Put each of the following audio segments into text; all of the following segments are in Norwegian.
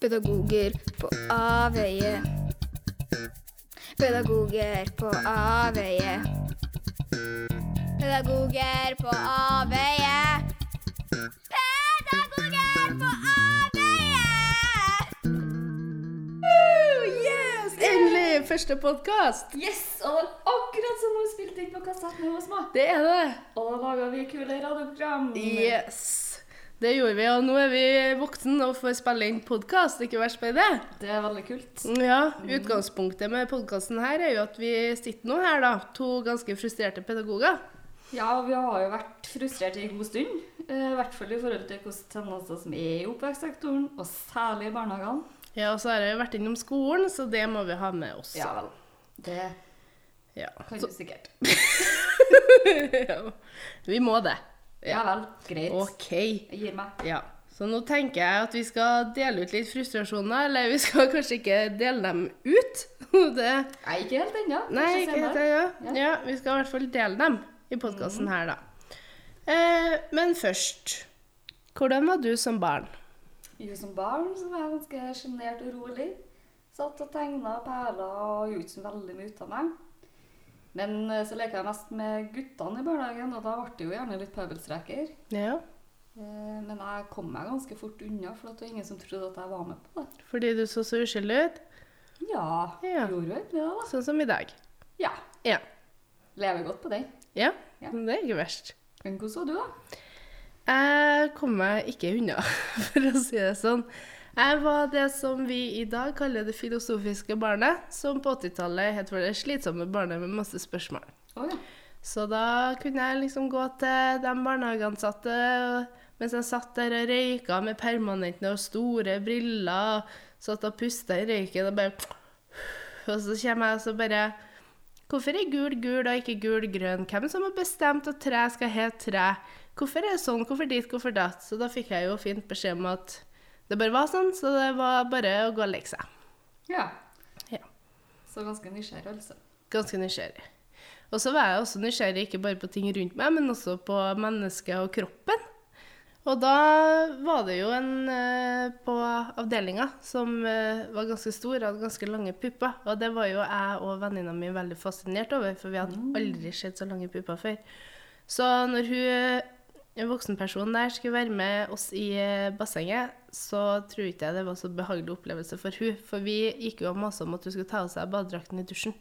Pedagoger på avveie. Pedagoger på avveie. Pedagoger på avveie. Pedagoger på avveie! Yes! Endelig! Første podkast. Yes! Og det er akkurat som hun vi spilte inn på kassett da var små. Det er det. Og da laga vi kule radioprogram. Yes. Det gjorde vi, og nå er vi voksne og får spille inn podkast. Ikke verst med det. Det er veldig kult. Ja, Utgangspunktet med podkasten her er jo at vi sitter nå her, da. To ganske frustrerte pedagoger. Ja, vi har jo vært frustrerte i god stund. eh, I hvert fall i forhold til hvilke tendenser som er i oppvekstsektoren, og særlig i barnehagene. Ja, og så har jeg vært innom skolen, så det må vi ha med oss. Ja vel. Det Ja. kan du sikkert. ja. Vi må det. Ja vel. Greit. OK. Jeg gir meg. Ja. Så nå tenker jeg at vi skal dele ut litt frustrasjoner, eller vi skal kanskje ikke dele dem ut. det Nei, ikke helt ennå. Nei, ikke helt ennå. ja. Ja. Vi skal i hvert fall dele dem i podkasten her, da. Eh, men først Hvordan var du som barn? Jo, som barn så var jeg ganske sjenert og rolig. Satt og tegna perler og gjorde ikke så veldig mye ut av meg. Men eh, så leker jeg mest med guttene i barnehagen, og da ble det jo gjerne litt pøbelstreker. Ja, Eh, Men jeg kom meg ganske fort unna, for det var ingen som trodde at jeg var med på det. fordi du så så uskyldig ut? Ja, Ja. gjorde jo egentlig det, da. Sånn som i dag. Ja. Ja. Lever godt på den. Ja, Ja. det er ikke verst. Men hvordan så du, da? Jeg kom meg ikke unna, for å si det sånn. Jeg var det som vi i dag kaller det filosofiske barnet, som på 80-tallet het for det slitsomme barnet med masse spørsmål. Oh, ja. Så da kunne jeg liksom gå til de barnehageansatte mens jeg satt der og røyka med permanentene og store briller, satt og pusta i røyken og bare Og så kommer jeg og så bare Hvorfor er gul gul og ikke gul grønn? Hvem som har bestemt at tre skal hete tre? Hvorfor er det sånn? Hvorfor dit? Hvorfor datt? Så da fikk jeg jo fint beskjed om at det bare var sånn, så det var bare å gå og legge seg. ja. Ja. Så ganske nysgjerrig, altså. Ganske nysgjerrig. Og så var jeg også nysgjerrig ikke bare på ting rundt meg, men også på mennesket og kroppen. Og da var det jo en eh, på avdelinga som eh, var ganske stor og hadde ganske lange pupper. Og det var jo jeg og venninna mi veldig fascinert over, for vi hadde aldri sett så lange pupper før. Så når hun, en voksen person der, skulle være med oss i eh, bassenget, så tror ikke jeg det var så behagelig opplevelse for hun. For vi gikk jo og masa om at hun skulle ta av seg badedrakten i dusjen.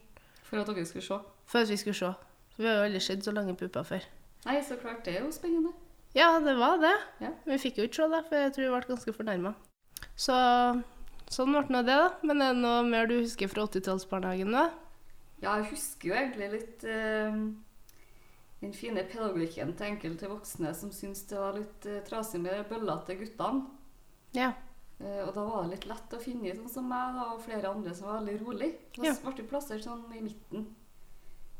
For at dere skulle se. For at vi skulle se. For vi har jo aldri sett så lange pupper før. Nei, så klart. Det er jo spennende. Ja, det var det. Ja. Vi fikk jo ikke se det, for jeg tror vi ble ganske fornærma. Så sånn ble nå det, da. Men er det noe mer du husker fra 80-tallsbarnehagen? da? Ja, jeg husker jo egentlig litt eh, den fine pedagogikken til enkelte voksne som syntes det var litt uh, trasig med bøllete guttene. Ja. Uh, og da var det litt lett å finne sånn som meg da, og flere andre som var veldig rolig. Da Ja. ble vi plassert sånn i midten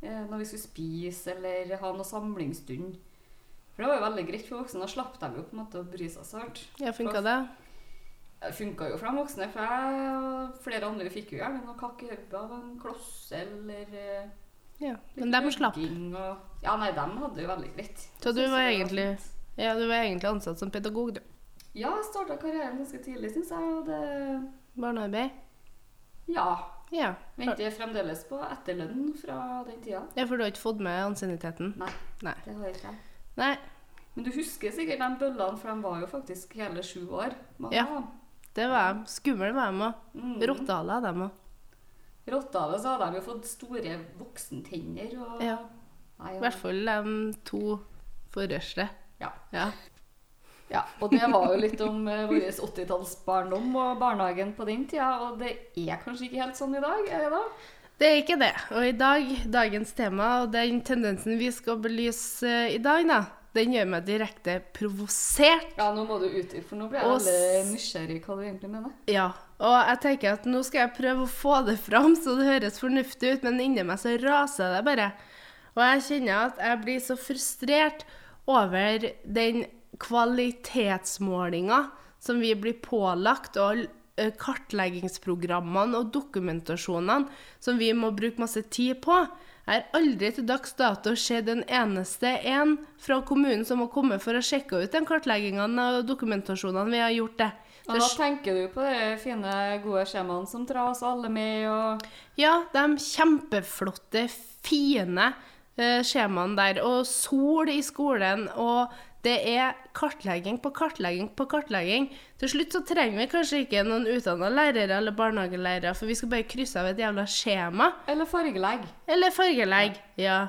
uh, når vi skulle spise eller ha noe samlingsstund. For det var jo veldig greit for voksne. Da slapp de jo på en måte å bry seg så hardt. Ja, funka det? Det funka jo for de voksne, for jeg og flere andre fikk jo gjerne noe kake i hodet av en kloss eller Ja. Men de slapp. Og, ja, nei, de hadde jo veldig greit. Så du var egentlig, ja, du var egentlig ansatt som pedagog, du. Ja, jeg starta karrieren ganske tidlig, syns jeg. Og det Barnearbeid? Ja. Ja. Venter fremdeles på etterlønn fra den tida. ja. For du har ikke fått med ansienniteten? Nei, Nei. det har jeg ikke. Nei. Men du husker sikkert de bøllene, for de var jo faktisk hele sju år. mange Ja. dem. Det var de. Skumle var de òg. Mm. Rottehale de òg. Rottehale, så hadde de jo fått store voksentenner og Ja. Nei, I hvert fall de to forreste. Ja. Ja. Ja, og det var jo litt om uh, vår 80-tallsbarndom og barnehagen på den tida, og det er kanskje ikke helt sånn i dag, er det da? Det er ikke det. Og i dag, dagens tema og den tendensen vi skal belyse eh, i dag, da, den gjør meg direkte provosert. Ja, nå må du utdype, for nå blir jeg veldig nysgjerrig hva du egentlig mener. Ja. Og jeg tenker at nå skal jeg prøve å få det fram så det høres fornuftig ut, men inni meg så raser det bare. Og jeg kjenner at jeg blir så frustrert over den kvalitetsmålinga som vi blir pålagt, og kartleggingsprogrammene og dokumentasjonene som vi må bruke masse tid på. Jeg har aldri til dags dato sett en eneste en fra kommunen som har kommet for å sjekke ut den kartleggingen og dokumentasjonene vi har gjort det. Og da tenker du på de fine, gode skjemaene som dras alle med, og Ja, de kjempeflotte, fine eh, skjemaene der. Og sol i skolen, og det er kartlegging på kartlegging på kartlegging. Til slutt så trenger vi kanskje ikke noen utdanna lærere eller barnehagelærere, for vi skal bare krysse av et jævla skjema. Eller fargelegg. Eller fargelegg, ja.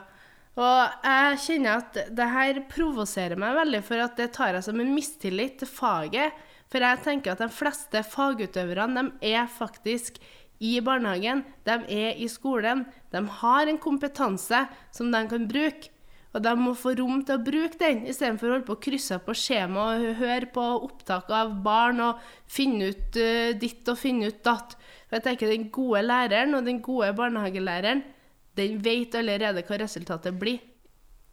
Og jeg kjenner at det her provoserer meg veldig, for at det tar jeg som en mistillit til faget. For jeg tenker at de fleste fagutøverne, de er faktisk i barnehagen, de er i skolen. De har en kompetanse som de kan bruke. Og de må få rom til å bruke den, istedenfor å holde på å krysse på skjema og høre på opptak av barn og finne ut uh, ditt og finne ut datt. For jeg tenker den gode læreren og den gode barnehagelæreren, den vet allerede hva resultatet blir.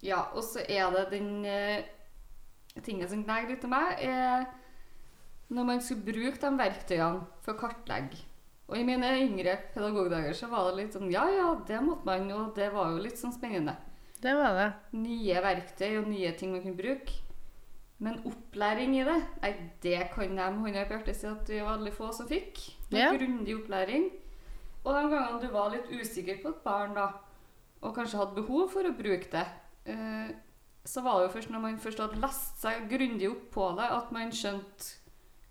Ja, og så er det den uh, tingen som gnager litt til meg, er når man skulle bruke de verktøyene for å kartlegge. Og i mine yngre pedagogdager så var det litt sånn ja, ja, det måtte man, og det var jo litt sånn spennende. Det var det. Nye verktøy og nye ting man kunne bruke. Men opplæring i det, nei, det kan de hånda på hjertet si at vi var veldig få som fikk. Med Ja. Grundig opplæring. Og de gangene du var litt usikker på et barn, da, og kanskje hadde behov for å bruke det, eh, så var det jo først når man først hadde lest seg grundig opp på det, at man skjønte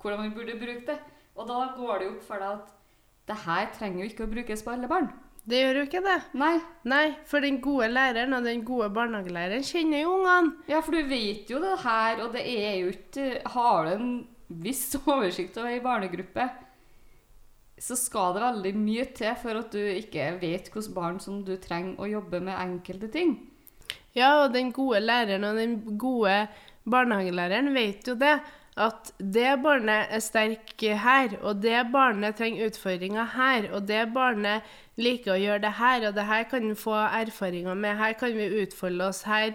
hvordan man burde bruke det. Og da går det jo opp for deg at det her trenger jo ikke å brukes på alle barn. Det gjør jo ikke det. Nei, Nei, for den gode læreren og den gode barnehagelæreren kjenner jo ungene. Ja, for du vet jo det her, og det er jo ikke Har du en viss oversikt over ei barnegruppe, så skal det veldig mye til for at du ikke vet hvilke barn som du trenger å jobbe med enkelte ting. Ja, og den gode læreren og den gode barnehagelæreren vet jo det. At det barnet er sterk her, og det barnet trenger utfordringer her, og det barnet liker å gjøre det her, og det her kan vi få erfaringer med, her kan vi utfolde oss, her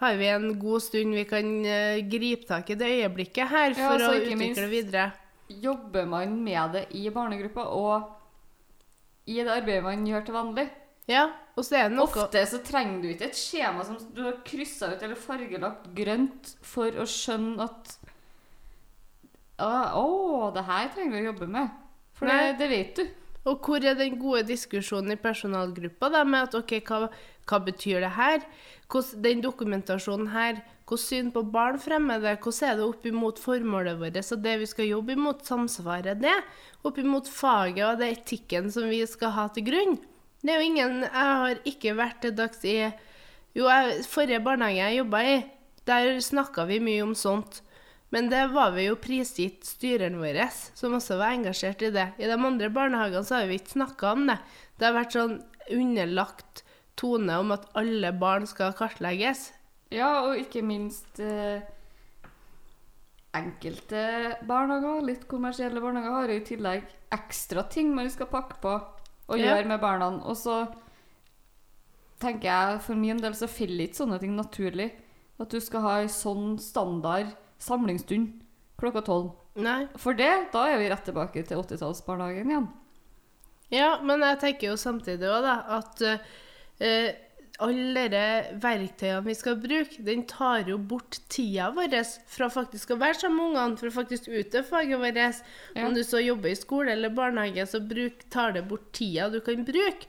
har vi en god stund vi kan eh, gripe tak i det øyeblikket her Ja, for så å ikke utvikle minst- videre. Jobber man med det i barnegruppa og i det arbeidet man gjør til vanlig? Ja, og så er det noe Ofte så trenger du ikke et skjema som du har kryssa ut eller fargelagt grønt for å skjønne at Å, å, det her trenger vi å jobbe med. For det, Nei. det vet du. Og hvor er den gode diskusjonen i personalgruppa da, med at ok, hva, hva betyr det her? Hvordan, den dokumentasjonen her, hvordan syn på barn fremmer det? Hvordan er det opp imot formålet vårt og det vi skal jobbe imot, samsvarer det? Opp imot faget og det etikken som vi skal ha til grunn? Det er jo ingen Jeg har ikke vært til dags i Jo, jeg, forrige barnehage jeg jobba i, der snakka vi mye om sånt. Men det var vi jo prisgitt styreren vår, som også var engasjert i det. I de andre barnehagene så har vi ikke snakka om det. Det har vært sånn underlagt tone om at alle barn skal kartlegges. Ja, og ikke minst eh, enkelte barnehager, litt kommersielle barnehager, har jo i tillegg ekstra ting man skal pakke på og Ja. gjøre med barna. Og så tenker jeg for min del så faller ikke sånne ting naturlig. At du skal ha ei sånn standard samlingsstund klokka tolv. Nei. For det, da er vi rett tilbake til 80-tallsbarnehagen igjen. Ja, men jeg tenker jo samtidig òg, da, at uh, alle de verktøyene vi skal bruke, den tar jo bort tida vår fra faktisk å være sammen med ungene, for å faktisk utøve faget vårt. Ja. Om du så jobber i skole eller barnehage, så bruk, tar det bort tida du kan bruke.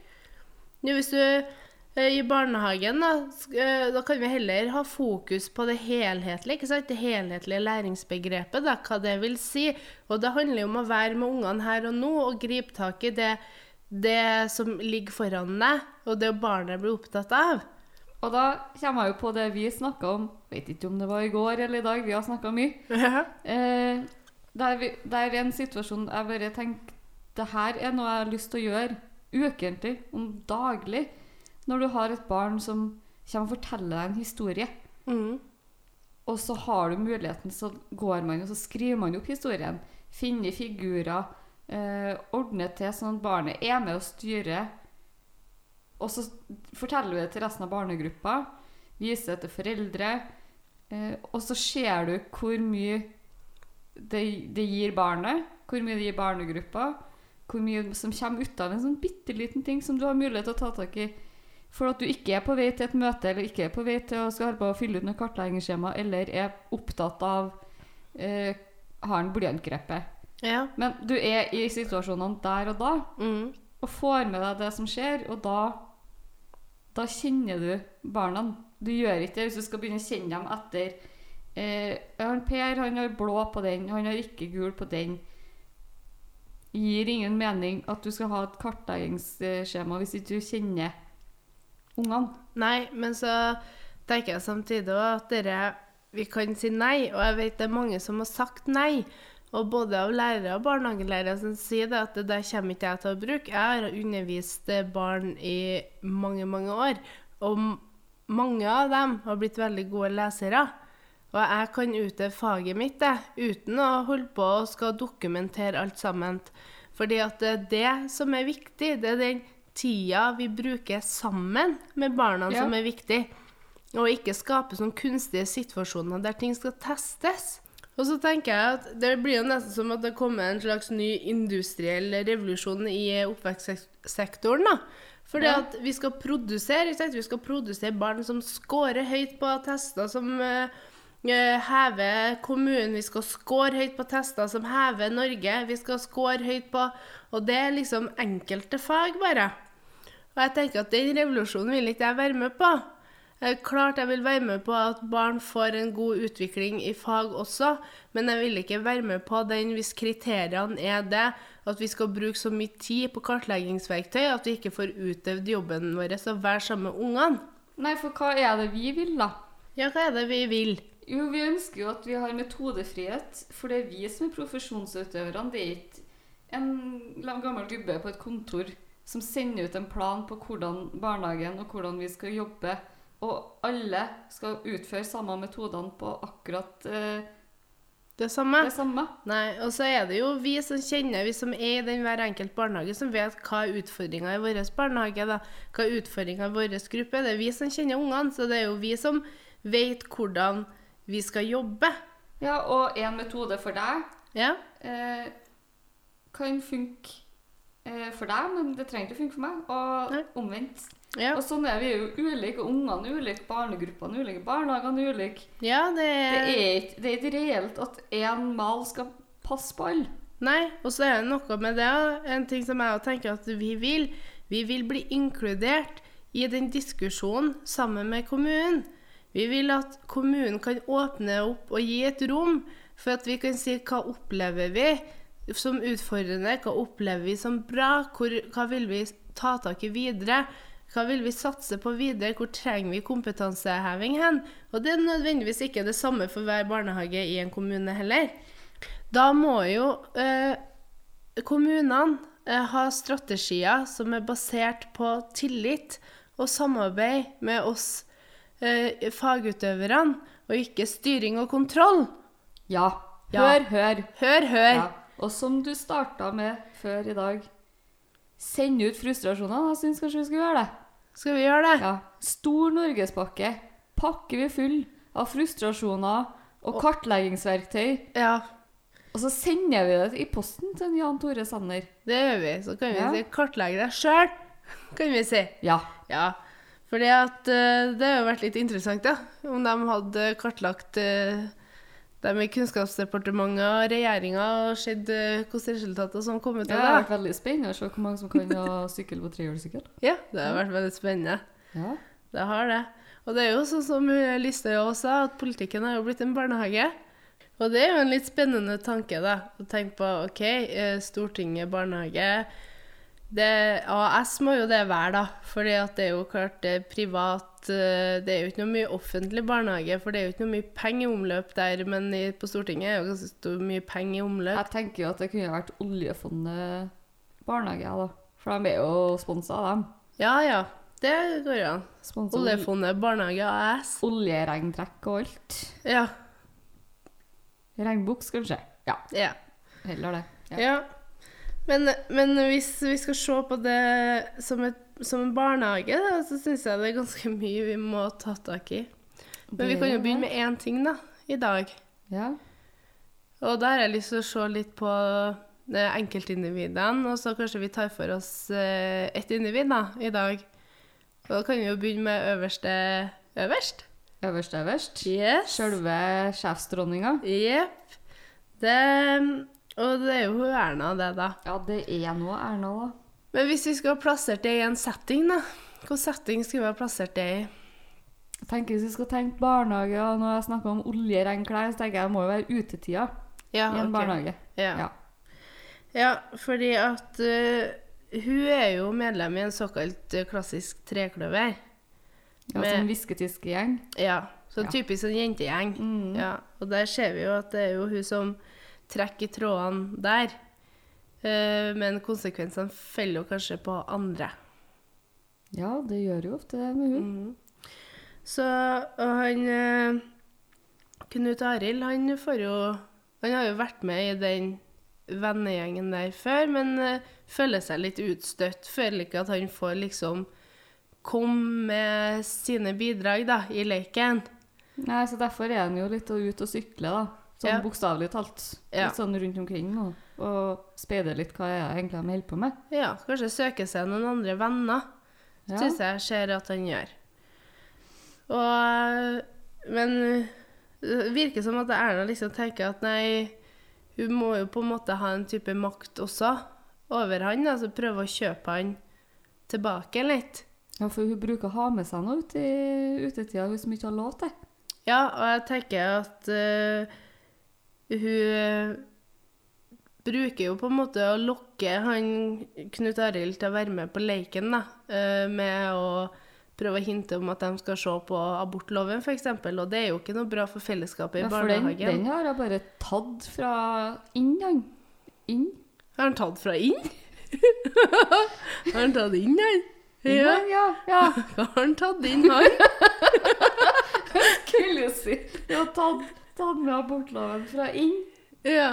Nå, hvis du i barnehagen, da, eh, da kan vi heller ha fokus på det helhetlige, ikke sant? Det helhetlige læringsbegrepet, da, hva det vil si. Og det handler jo om å være med ungene her og nå og gripe tak i det, det som ligger foran deg, og det barnet blir opptatt av. Og da kommer jeg jo på det vi snakka om Vet ikke om det var i går eller i dag, vi har snakka mye. Eh, det er en situasjon jeg bare tenker Det her er noe jeg har lyst til å gjøre ukentlig, om daglig. Når du har et barn som kommer og forteller deg en historie, Mm. og så har du muligheten, så går man og så skriver man opp historien. Finner figurer, eh, ordner til sånn at barnet er med og styrer. Og så forteller du det til resten av barnegruppa, viser det til foreldre. Eh, og så ser du hvor mye det, det gir barnet, hvor mye det gir barnegruppa, hvor mye som kommer ut av en sånn bitte liten ting som du har mulighet til å ta tak i. For at du ikke er på vei til et møte, eller ikke er på vei til å skal på å fylle ut noe kartleggingsskjema, eller er opptatt av eh, har en blyantgreppe. Ja. Men du er i situasjonene der og da, Mm. og får med deg det som skjer, og da Da kjenner du barna. Du gjør ikke det hvis du skal begynne å kjenne dem etter eh, han Per han har blå på den, han har ikke gul på den. Gir ingen mening at du skal ha et kartleggingsskjema hvis ikke du kjenner ungene. Nei, men så tenker jeg samtidig også at dere, vi kan si nei, og jeg vet det er mange som har sagt nei. Og både av lærere og barnehagelærere som sier det, at det der kommer ikke jeg til å bruke. Jeg har undervist eh, barn i mange, mange år, og mange av dem har blitt veldig gode lesere. Og jeg kan utøve faget mitt det, uten å holde på og skal dokumentere alt sammen. Fordi at det er det som er viktig. Det er den tida vi bruker sammen med barna Ja. som er viktig. Og ikke skape sånne kunstige situasjoner der ting skal testes. Og så tenker jeg at det blir jo nesten som at det kommer en slags ny industriell revolusjon i oppvekstsektoren. da. Fordi Ja. at vi skal produsere? Vi skal produsere barn som scorer høyt på tester, som eh, eh, hever kommunen. Vi skal score høyt på tester som hever Norge. Vi skal score høyt på Og det er liksom enkelte fag, bare. Og jeg tenker at den revolusjonen vil ikke jeg være med på. Eh, Klart jeg vil være med på at barn får en god utvikling i fag også, men jeg vil ikke være med på den hvis kriteriene er det at vi skal bruke så mye tid på kartleggingsverktøy at vi ikke får utøvd jobben vår og være sammen med ungene. Nei, for hva er det vi vil, da? Ja, hva er det vi vil? Jo, vi ønsker jo at vi har metodefrihet, for det er vi som er profesjonsutøverne. Det er ikke en gammel gubbe på et kontor som sender ut en plan på hvordan barnehagen og hvordan vi skal jobbe, og alle skal utføre samme metodene på akkurat eh, Det samme? det samme. Nei, og så er det jo vi som kjenner, vi som er i den hver enkelt barnehage, som vet hva er utfordringa i vår barnehage, da. Hva er utfordringa i vår gruppe. Det er vi som kjenner ungene, så det er jo vi som vet hvordan vi skal jobbe. Ja, og en metode for deg Ja. eh, kan funke eh, for deg, men det trenger ikke å funke for meg, og Nei. omvendt. Ja, Og sånn er vi jo ulike, ungene er ulike, barnegruppene er ulike, barnehagene er ulike. ja det Det er ikke, det er ikke reelt at én mal skal passe på alle. Nei, og så er det noe med det, en ting som jeg tenker at vi vil. Vi vil bli inkludert i den diskusjonen sammen med kommunen. Vi vil at kommunen kan åpne opp og gi et rom for at vi kan si hva opplever vi som utfordrende, hva opplever vi som bra, hvor, hva vil vi ta tak i videre, hva vil vi satse på videre, hvor trenger vi kompetanseheving hen? Og det er nødvendigvis ikke det samme for hver barnehage i en kommune heller. Da må jo eh, kommunene eh, ha strategier som er basert på tillit og samarbeid med oss eh, fagutøverne, og ikke styring og kontroll. Ja. Hør, hør. Hør, hør. Ja. Og som du starta med før i dag, send ut frustrasjonene. Jeg syns kanskje vi skal gjøre det. Skal vi gjøre det? Ja. Stor norgespakke pakker vi full av frustrasjoner og kartleggingsverktøy. Ja, Og så sender vi det i posten til Jan Tore Sanner. det gjør vi. Så kan vi Ja. si 'kartlegg deg sjøl, kan vi si. Ja. Ja. Fordi at eh, det har jo vært litt interessant, da. Om de hadde kartlagt uh, dem i Kunnskapsdepartementet og regjeringa og sett uh, hvilke resultater som kom ut Det Det har vært veldig spennende å se hvor mange som kan ha sykkel på trehjulssykkel. Ja, det har vært veldig spennende. Ja. Det har det. Og det er jo sånn som eh, Listhaug også sa, at politikken har jo blitt en barnehage. Og det er jo en litt spennende tanke, da. Å tenke på OK, eh, Stortinget, barnehage det, AS må jo det være, da. Fordi det er jo klart det er privat eh, Det er jo ikke noe mye offentlig barnehage, for det er jo ikke noe mye penger i omløp der. Men i, på Stortinget er jo ganske mye penger i omløp. Jeg tenker jo at det kunne vært oljefondet barnehage, da. For de er jo sponsa av dem. Ja ja, det går jo an. Oljefondet barnehage AS. Oljeregntrekk og alt. Ja. Regnbuks, kanskje. Ja, ja. heller det. Ja. Ja. Men, men hvis vi skal se på det som, et, som en barnehage, da, så syns jeg det er ganske mye vi må ta tak i. Men vi kan jo begynne med én ting, da, i dag. Ja. Og da har jeg lyst til å se litt på eh, enkeltindividene, og så kanskje vi tar for oss eh, ett individ da, i dag. Og da kan vi jo begynne med øverste øverst. Øverst, øverst. Yes. Sjølve sjefsdronninga. Jepp. Det Og det er jo Erna, det, da. Ja, det er noe Erna, da. Men hvis vi skulle ha plassert det i en setting, da? Hvilken setting skulle vi ha plassert det i? Jeg tenker Hvis vi skal tenke barnehage, og når jeg snakker om oljeregnklær, så tenker jeg det må jo være utetida Ja, i en okay. barnehage. Ja. Ja. ja, fordi at uh, hun er jo medlem i en såkalt eh, klassisk trekløver. Ja, Med- Sånn hvisketiske-gjeng. Ja, sånn Ja. typisk sånn jentegjeng. Mm. Ja, og der ser vi jo at det er jo hun som trekker i trådene der. Eh, men konsekvensene faller jo kanskje på andre. Ja, det gjør jo ofte det med hun. Mm. Så og han eh, Knut Arild, han får jo Han har jo vært med i den vennegjengen der før, men eh, føler seg litt utstøtt. Føler ikke at han får liksom komme med sine bidrag da, i leken. Nei, så Derfor er han jo litt ut og sykle, da. Sånn Ja. bokstavelig talt. Ja. Litt sånn rundt omkring nå. Og spede litt hva jeg egentlig de holder på med. Ja, kanskje søke seg noen andre venner. Ja. Syns jeg ser at han gjør. Og Men det virker som at Erna liksom tenker at nei, hun må jo på en måte ha en type makt også over han, altså prøve å kjøpe han tilbake litt. ja, for hun bruker å ha med seg noe ut i utetida hun som ikke har lov til. Ja, og jeg tenker at eh, hun bruker jo på en måte å lokke han Knut Arild til å være med på leiken, da, eh, med å prøve å hinte om at de skal se på abortloven, f.eks., og det er jo ikke noe bra for fellesskapet i Ja, for den, barnehagen. den har hun bare tatt fra inn, han. Inn? Har han tatt fra inn? har han tatt inn, han? Ja, ja. ja. har han tatt inn, han? Skulle jo si. Har tatt, tatt med abortloven fra inn. Ja.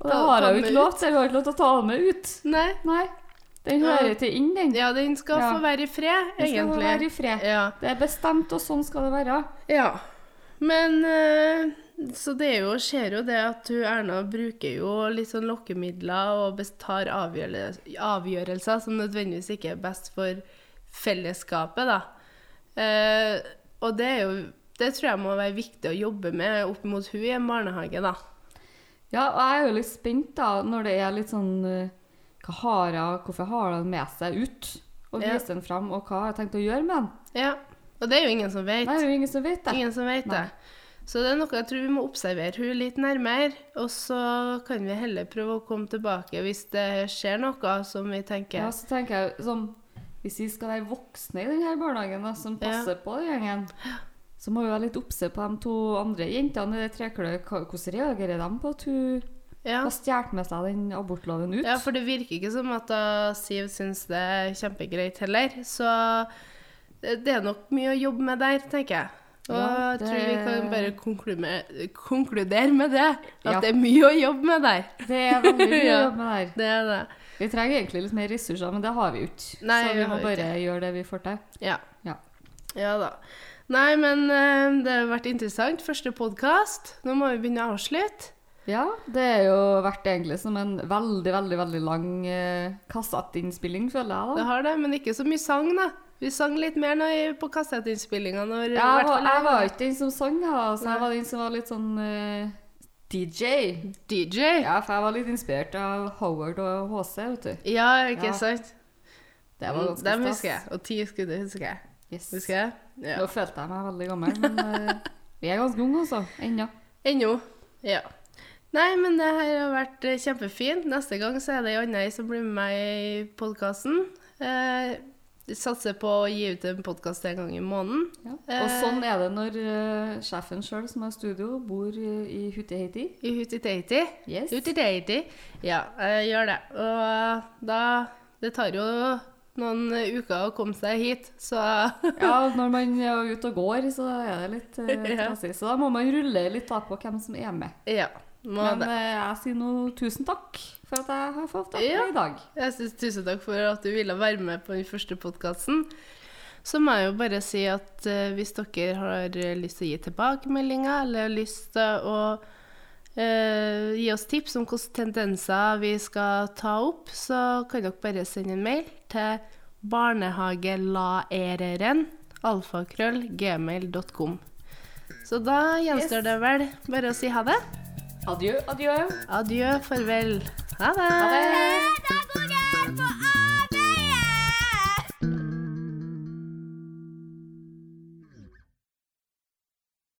Og det har jeg jo ikke lov til. Jeg har ikke lov til å ta den med ut. Nei. Nei. Den Ja. hører til inn, den. Ja, den skal Ja. få være i fred, egentlig. Den skal få være i fred. Ja. Det er bestemt, og sånn skal det være. Ja, men eh, Så det er jo, skjer jo det at hun Erna bruker jo litt sånn lokkemidler og tar avgjørelser, avgjørelser som nødvendigvis ikke er best for fellesskapet, da. Eh, og det er jo Det tror jeg må være viktig å jobbe med opp mot hun i en barnehage, da. Ja, og jeg er jo litt spent da, når det er litt sånn eh, hva har jeg, Hvorfor har han med seg ut? Og Ja. viser den fram, og hva har jeg tenkt å gjøre med den? Ja. Og det er jo ingen som vet. Nei, det er jo ingen som vet det. Ingen som vet Nei. det. Så det er noe jeg tror vi må observere hun litt nærmere, og så kan vi heller prøve å komme tilbake hvis det skjer noe som vi tenker Ja, så tenker jeg sånn Hvis vi skal være voksne i denne barnehagen da, som Ja. passer på den gjengen, så må vi være litt obse på de to andre jentene i det trekløyet. Hvordan reagerer de på at hun Ja. har stjålet med seg den abortloven ut? ja, for det virker ikke som at Siv syns det er kjempegreit heller. Så det det er nok mye å jobbe med der, tenker jeg. Og Ja, jeg tror vi kan bare konkludere, konkludere med det. At Ja. det er mye å jobbe med der. Det er veldig mye å jobbe med der. Det er det. Vi trenger egentlig litt mer ressurser, men det har vi jo ikke. Så vi må bare gjøre det vi får til. Ja. Ja. Ja da. Nei, men eh, det har vært interessant. Første podkast. Nå må vi begynne å avslutte. Ja, det har jo vært egentlig som en veldig, veldig veldig lang eh, kassettinnspilling, føler jeg da. Det har det, men ikke så mye sang, da. Vi sang litt mer nå på kassettinnspillinga. Ja, Jeg var, jeg var ikke den som sang, da. så jeg var den som var litt sånn eh, DJ. DJ. Ja, for jeg var litt inspirert av Howard og HC, vet du. Ja, ikke Ja. sant? Det var ganske Dem husker jeg. Og ti skudd husker jeg. Yes. Husker jeg? Ja. Nå følte jeg meg veldig gammel, men uh, vi er ganske unge også, ennå. Ennå. Ja. Nei, men det her har vært eh, kjempefint. Neste gang så er det ei anna som blir med meg i podkasten. Eh, satser på å gi ut en podkast en gang i måneden. Ja. Og Eh. sånn er det når uh, sjefen sjøl, som har studio, bor i Hutiheiti. I Hutiheiti. Yes. Hutiheiti. Ja, uh, gjør det. Og da Det tar jo noen uker å komme seg hit, så Ja, når man er ute og går, så er det litt trassig. Så da må man rulle litt tak på hvem som er med. Ja. Men det. eh, jeg sier nå tusen takk for at jeg har fått være Ja. i dag. Jeg synes Tusen takk for at du ville være med på den første podkasten. Så må jeg jo bare si at eh, hvis dere har eh, lyst til å gi tilbakemeldinger, eller har lyst til å eh, gi oss tips om hvilke tendenser vi skal ta opp, så kan dere bare sende en mail til barnehagelaereren alfakrøll gmail.com. Så da gjenstår Yes. det vel bare å si ha det. Adjø, adjø. Adjø, farvel. Ha det. Ha det.